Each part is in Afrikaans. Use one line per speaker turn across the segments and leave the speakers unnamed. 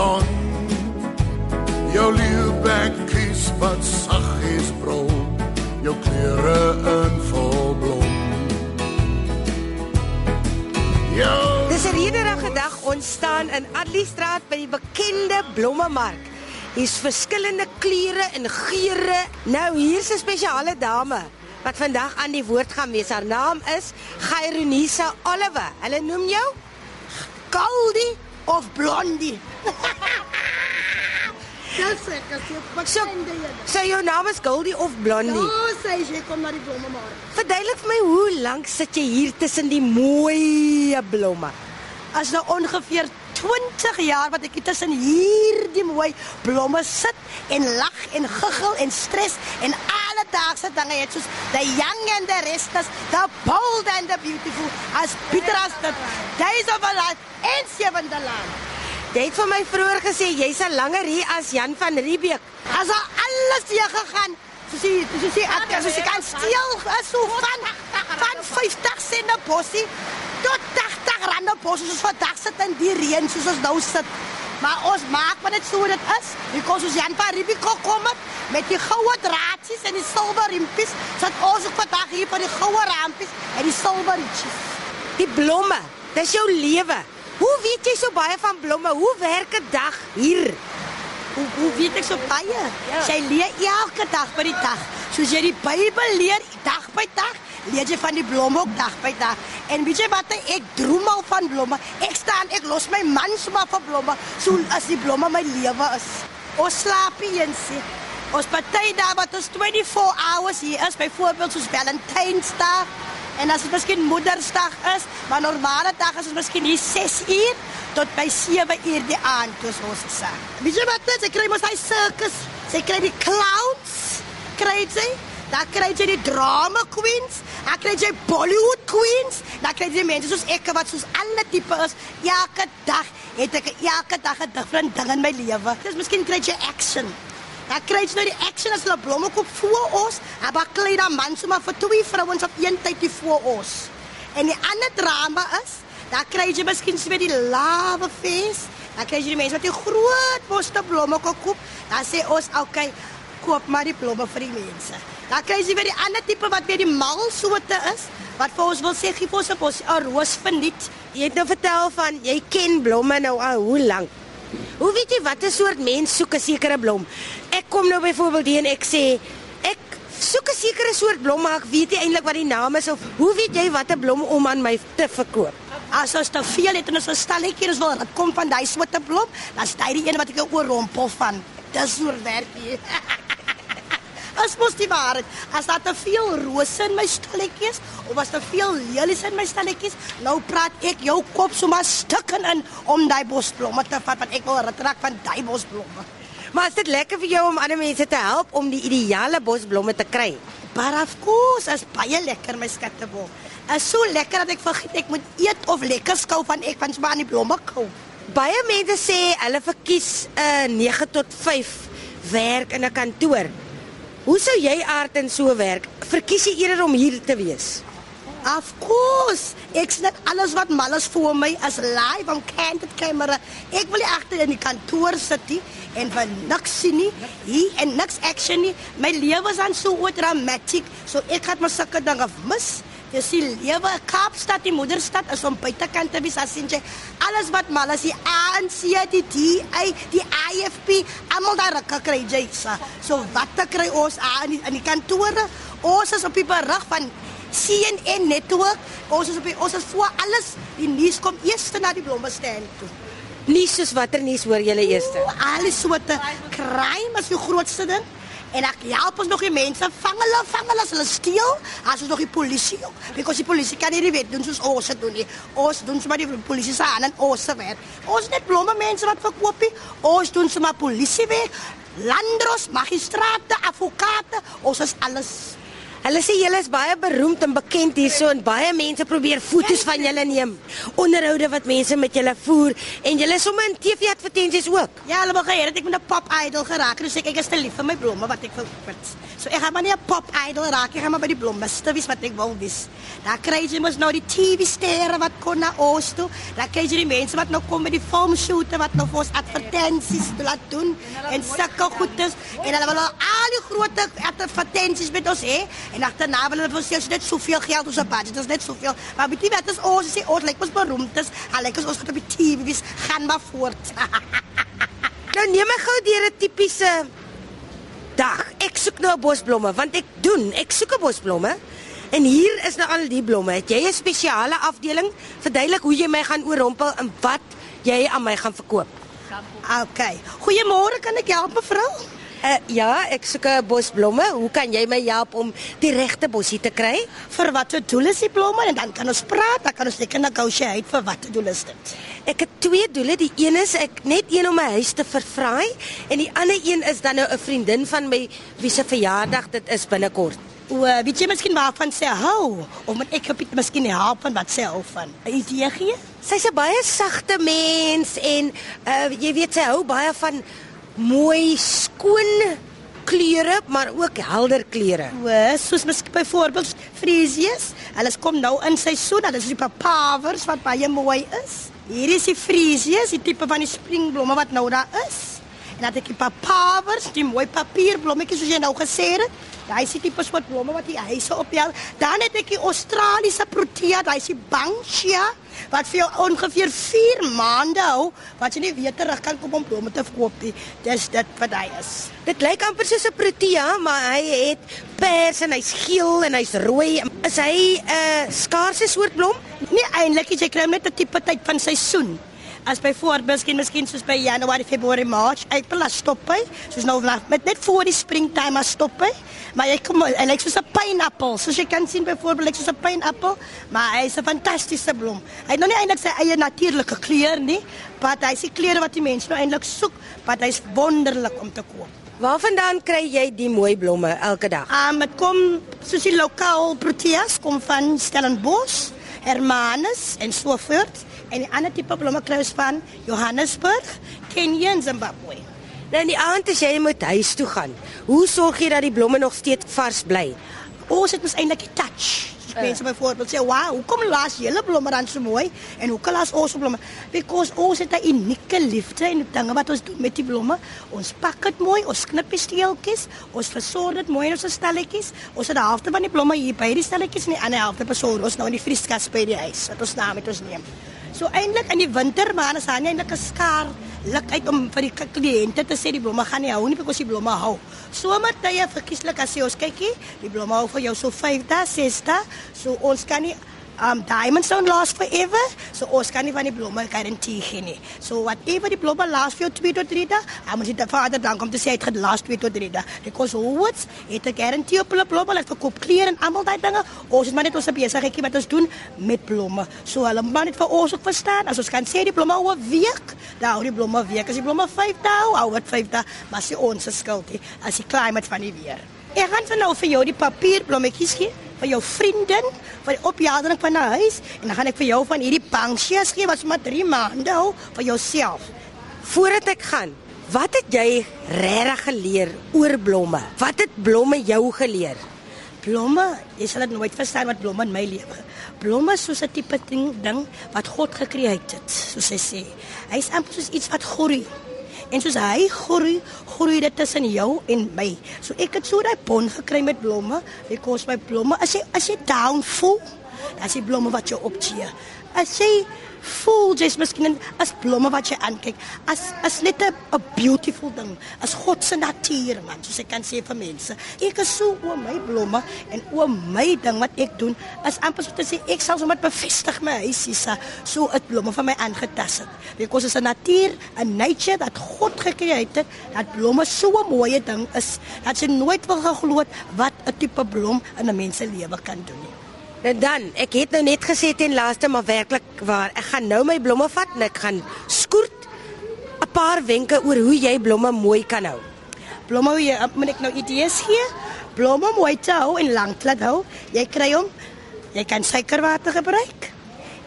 son. Jou liefbekkies wat saggies brul, jou klere in volblom. Jou
Dis 'n rederige dag ons staan in Adliestraat by die bekende blommemark. Hier's verskillende kleure en geure. Nou hier's 'n spesiale dame wat vandag aan die woord gaan wees. Haar naam is Gaironisa Oliver. Hulle noem jou Goldie of Blondie.
Dis ek as jy wat
So, jou naam is Goldie of Blondie.
Ja, sê jy kom na die blomme maar.
Verduidelik vir my hoe lank sit jy hier tussen die mooi blomme?
As nou ongeveer 20 jaar wat ek hier tussen hierdie mooi blomme sit en lag en giggel en stres en alledaagse dinge het soos the young and the restless, the bold and the beautiful, as Pieter as the days of our life en sewende land.
Jy het vir my vroeër gesê jy's 'n langer hier as Jan van Riebeeck.
As daar alles hier gegaan, soos jy soos jy as jy kan steel is so van van 50 sent 'n bossie tot 80 rand 'n bossie soos vandag sit in die reën soos ons nou sit. Maar ons maak maar net so dit is. Because ons Jan van Riebeeck gekom het met die goue draadjies en die silwer riempies, sit ons ook vandag hier vir die goue rampies en die silwer rietjies.
Die blomme, dis jou lewe. Hoe weet jy so baie van blomme? Hoe werk 'n dag hier?
Hoe hoe weet ek so baie? Ja. Sy leer elke dag by die dag. Soos jy die Bybel leer dag by dag, leer jy van die blomme ook dag by dag. En weet jy wat ek droom al van blomme? Ek staan, ek los my man sommer vir blomme, so as die blomme my lewe is. Ons slaap eens nie. Ons party daar wat ons 24 hours hier is, byvoorbeeld soos Valentynsdag en as dit miskien Moedersdag is, maar normale dag is ons miskien hier 6 uur tot by 7 uur die aand soos ons sê. Weet jy wat dit? Ek kry mos hy circus. Sy kry die clowns. Kry jy? Daar kry jy die drama queens. Daar kry jy Bollywood queens. Daar kry jy mense soos ek wat soos alle tipe is. Elke dag het ek elke dag 'n different ding in my lewe. Dis miskien kry jy action. Daar kry jy nou die action as hulle blomme koop voor ons. Maar klei dan man sommer vir twee vrouens op een tyd die voor ons. En die ander drama is, daar kry jy miskien weer die love face. Dan kry jy die mense wat die groot boste blomme kan koop. Dan sê ons, "Oké, okay, koop maar die blomme vir die mense." Dan kry jy weer die ander tipe wat weer die mal soorte is, wat vir ons wil sê gee vir ons bos 'n roos verniet.
Jy het nou vertel van jy ken blomme nou al hoe lank? Hoe weet jy watter soort mens soek 'n sekere blom? Ek kom nou byvoorbeeld hier en ek sê ek soek 'n sekere soort blom, maar ek weet nie eintlik wat die naam is of hoe weet jy watter blom om aan my te verkoop?
As ons te veel het en ons stalletjie en ons wil dit kom van daai soorte blom, dan is dit die een wat ek oorrompel van. Dis oor werkie. As mos die waarheid, as daar te veel rose in my stalletjies of as te veel lelies in my stalletjies, nou praat ek jou kop sommer stukken in om daai bosblomme te vat want ek wil retrak van daai bosblomme.
Maar is dit lekker vir jou om ander mense te help om die ideale bosblomme te kry?
Maar of course, as baie lekker my skattebol. Is so lekker dat ek vergeet ek moet eet of lekker skou van ek van Spanie blomme koop.
Baie mense sê hulle verkies 'n uh, 9 tot 5 werk in 'n kantoor. Hoe sou jy aard in so werk? Verkies jy eerder om hier te wees?
Of course. Ek sien alles wat mal is vir my as live on candid camera. Ek wil agter in die kantoor sit en van niks sien nie. Hier en niks action nie. My lewe is aan so oor dramatic. So ek het my sulke dinge mis. Jy sien lewe Kaapstad die moederstad is om buitekant te wees as sien jy alles wat mal is die ANC die DA die IFP almal daar kry jy sa. So wat te kry ons aan in die kantore? Ons is op die berig van CNN netwerk. Ons is op die, ons is voor alles. Die nuus kom eers na die blommestaan toe.
Nie soos watter nuus hoor julle eers?
Oeh, Alles soorte crime is die grootste ding. En ek help ons nog die mense vang hulle, vang hulle as hulle steel. As ons nog die polisie. Because die polisie kan nie die wet doen soos ons dit doen nie. Ons doen sommer die polisie se aan en ons se werk. Ons net blomme mense wat verkoop nie. Ons doen sommer polisie werk. Landros, magistrate, advokate, ons is alles.
Hulle sê julle is baie beroemd en bekend hierso en baie mense probeer foto's van julle neem. Onderhoude wat mense met julle voer en julle is sommer in TV-advertensies ook.
Ja, hulle begin dat ek met 'n pop idol geraak het. Dus ek ek is te lief vir my blomme wat ek wil put. So ek gaan maar nie 'n pop idol raak, ek gaan maar by die blommiste wees wat ek wil wees. Daar kry jy mos nou die TV-sterre wat kom na ons toe. Daar kry jy die mense wat nou kom met die filmshoote wat nou vir ons advertensies te laat doen en sulke goedes en hulle wil al die groot advertensies met ons hê en agterna wil hulle vir ons dit soveel geld ons op budget, dit is net soveel. Maar weet jy wat is ons sê ons lyk ons beroemd is, al lyk ons ons gaan op die TV wees, gaan maar voort.
Nou neem my gou deur 'n tipiese dag. Ek soek nou 'n bos blomme want ek doen, ek soek 'n bos blomme. En hier is nou al die blomme. Het jy 'n spesiale afdeling? Verduidelik hoe jy my gaan oorrompel en wat jy aan my gaan verkoop.
Okay. Goeiemôre, kan ek help mevrou?
Uh, ja, ek soek 'n bos blomme. Hoe kan jy my help om die regte bosie te kry?
Vir watter doel is die blomme en dan kan ons praat, dan kan ons seker negotiate vir watter doel is dit.
Ek het twee doele. Die een is ek net een om my huis te verfraai en die ander een is dan nou 'n vriendin van my wie se verjaardag dit is binnekort.
O, weet jy miskien waarvan sy hou? Of moet ek op miskien help van wat sy hou van? 'n Idee gee?
Sy's 'n baie sagte mens en uh jy weet sy hou baie van mooi skoon kleure, maar ook helder kleure.
O, soos miskien byvoorbeeld fresies. Hulle kom nou in seisoen, hulle is die papavers wat baie mooi is. Hier is die fresies, die tipe van die springblomme wat nou daar is. En dan het ek die papavers, die mooi papierblommetjies soos jy nou gesê het. Daai is die tipe soort blomme wat die huise opjaag. Dan het ek die Australiese protea, daai is die banksia wat vir jou ongeveer 4 maande hou wat jy nie weer terug kan kom om blomme te verkoop nie. Dis dit wat hy is.
Dit lyk amper soos 'n protea, maar hy het pers en hy's geel en hy's rooi. Is hy 'n uh, skaarse soort blom?
Nie eintlik, jy kry hom net 'n tipe tyd van seisoen. As byvoorbeeld miskien miskien soos by Januarie, Februarie, Maart, April as stop hy. Soos nou vanaf met net voor die springtime as stop hy. Maar jy kom hy lyk soos 'n pineappel. Soos jy kan sien byvoorbeeld lyk soos 'n pineappel, maar hy is 'n fantastiese blom. Hy het nog nie eintlik sy eie natuurlike kleur nie, maar hy is die kleure wat die mense nou eintlik soek, maar hy's wonderlik om te koop.
Waarvandaan kry jy die mooi blomme elke dag?
Um, dit kom soos die lokaal proteas kom van Stellenbosch, Hermanus en so voort. En die ander tipe blomme kry ons van Johannesburg, Kenia en Zimbabwe.
Nou in die aand as jy moet huis toe gaan, hoe sorg jy dat die blomme nog steeds vars bly?
Ons het mos eintlik die touch. Uh. Mense byvoorbeeld sê, "Wow, hoekom laas julle blomme dan so mooi en hoekom laas ons blomme?" Because ons het 'n unieke liefde en dinge wat ons doen met die blomme. Ons pak dit mooi, ons knip die steeltjies, ons versorg dit mooi in ons stalletjies. Ons het die helfte van die blomme hier by die stalletjies en die ander helfte besorg ons nou in die vrieskas by die huis wat ons na met ons neem. So eintlik in die winter maar as hy eintlik 'n skaar luk uit om vir die kliënte te sê die blomme gaan nie hou nie because die blomme hou. Somertye verkieslik as jy ons kykie, die blomme hou vir jou so 5 dae, 6 dae. So ons kan nie um diamonds don't last forever. So ons kan nie van die blomme garantie gee nie. So whatever die blomme last vir jou 2 tot 3 dae, dan moet jy die vader dan kom te sê dit gaan last 2 tot 3 dae. Because what's it a guarantee op hulle blomme, hulle verkoop klere en almal daai dinge. Ons is maar net ons besigheidjie wat ons doen met blomme. So hulle moet net vir ons ook verstaan. As ons kan sê die blomme hou 'n week, dan hou die blomme 'n week. As die blomme 5 dae hou, wat 5 dae, maar se ons skuld nie. As die climate van die weer. Ek gaan vir nou vir jou die papierblommetjies gee vir jou vriendin vir die opjaarding van 'n huis en dan gaan ek vir jou van hierdie banksies gee wat maar 3 maande hou vir jouself.
Voordat ek gaan, wat het jy regtig geleer oor blomme? Wat het blomme jou geleer?
Blomme, jy sal dit nooit verstaan wat blomme in my lewe. Blomme is soos 'n tipe ding, ding wat God gekreë het, soos hy sê. Hy's amper soos iets wat groei. En soos hy groei, groei dit tussen jou en my. So ek het so daai bond gekry met blomme. Ek kos my blomme. As jy as jy down voel, dan is die blomme wat jou opteer. As jy voel jy's miskien as blomme wat jy aankyk, as as net 'n beautiful ding, as God se natuur man, soos ek kan sê vir mense. Ek is so oor my blomme en oor my ding wat ek doen, as amper so te sê ek sal sommer bevestig my huisie so 'n blomme van my aangetas het. Because is 'n natuur, 'n nature dat God gekreë het, dat blomme so 'n mooi ding is, dat jy nooit wil geglo wat 'n tipe blom in 'n mens se lewe kan doen nie.
Nou dan, ek het nou net gesê ten laaste maar werklik waar, ek gaan nou my blomme vat en ek gaan skoort 'n paar wenke oor hoe jy blomme mooi kan hou.
Blomme hoe jy moet ek nou idees gee? blom om mooi te hou en lank laat hou. Jy kry hom. Jy kan suikerwater gebruik.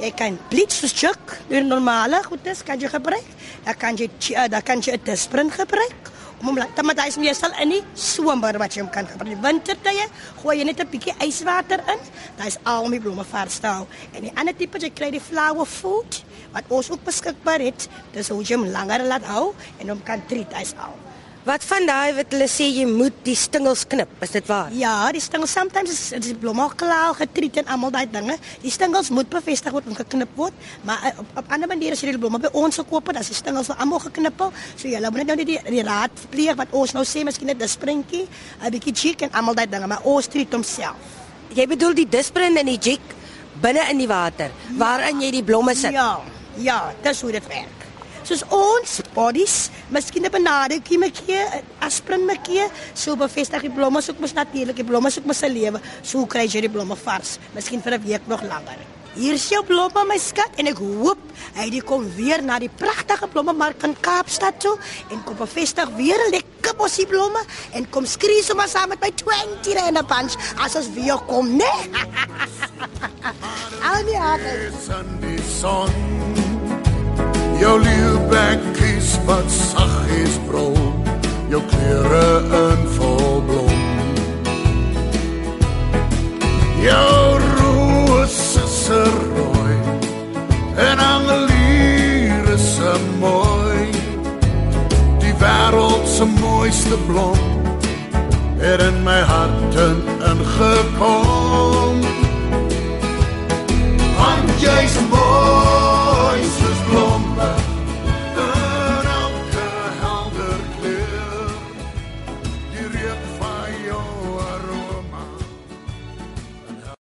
Jy kan bleach soos chuk, die normale goedes kan jy gebruik. Dan kan jy uh, dan kan jy 'n disprin gebruik. Om hom laat maar daai is meestal in die somer wat jy hom kan gebruik. In wintertye gooi jy net 'n bietjie yswater in. Daai is al om die blomme vars te hou. En die ander tipe jy kry die flower food wat ons ook beskikbaar het. Dis hoe jy hom langer laat hou en hom kan treat as al.
Wat van daai wat hulle sê jy moet die stingels knip, is dit waar?
Ja, die stingels sometimes is, is die blomme klaar getriet en almal daai dinge. Die stingels moet bevestig word en geknip word, maar uh, op, op ander maniere as jy die blomme by ons gekoop het, as die stingels al almal geknippel, so jy moet net nou nie die, die raad pleeg wat ons nou sê, miskien net 'n sprinkie, 'n bietjie cheek en almal daai dinge, maar ons treat homself.
Jy bedoel die disprin en die jig binne in die water waarin jy die blomme sit.
Ja, ja, dis hoe dit werk. Soos ons bodies, miskien 'n benadekie mekie, aspirin mekie, so bevestig die blomme soek mos natuurlik, die blomme soek mos se lewe. So kry jy die blomme vars, miskien vir 'n week nog langer. Hier is jou blomme my skat en ek hoop hy die kom weer na die pragtige blommemark in Kaapstad toe en kom bevestig weer lekker bosie blomme en kom skree sommer saam met my 20 rand 'n bunch as ons weer kom, né? Al die harde.
Jou leeuwbekkies wat saggies brul, jou klere in volblom. Jou rose se rooi en angeliere se mooi. Die wêreld se mooiste blom het in my hart ingekom. Want jy's mooi.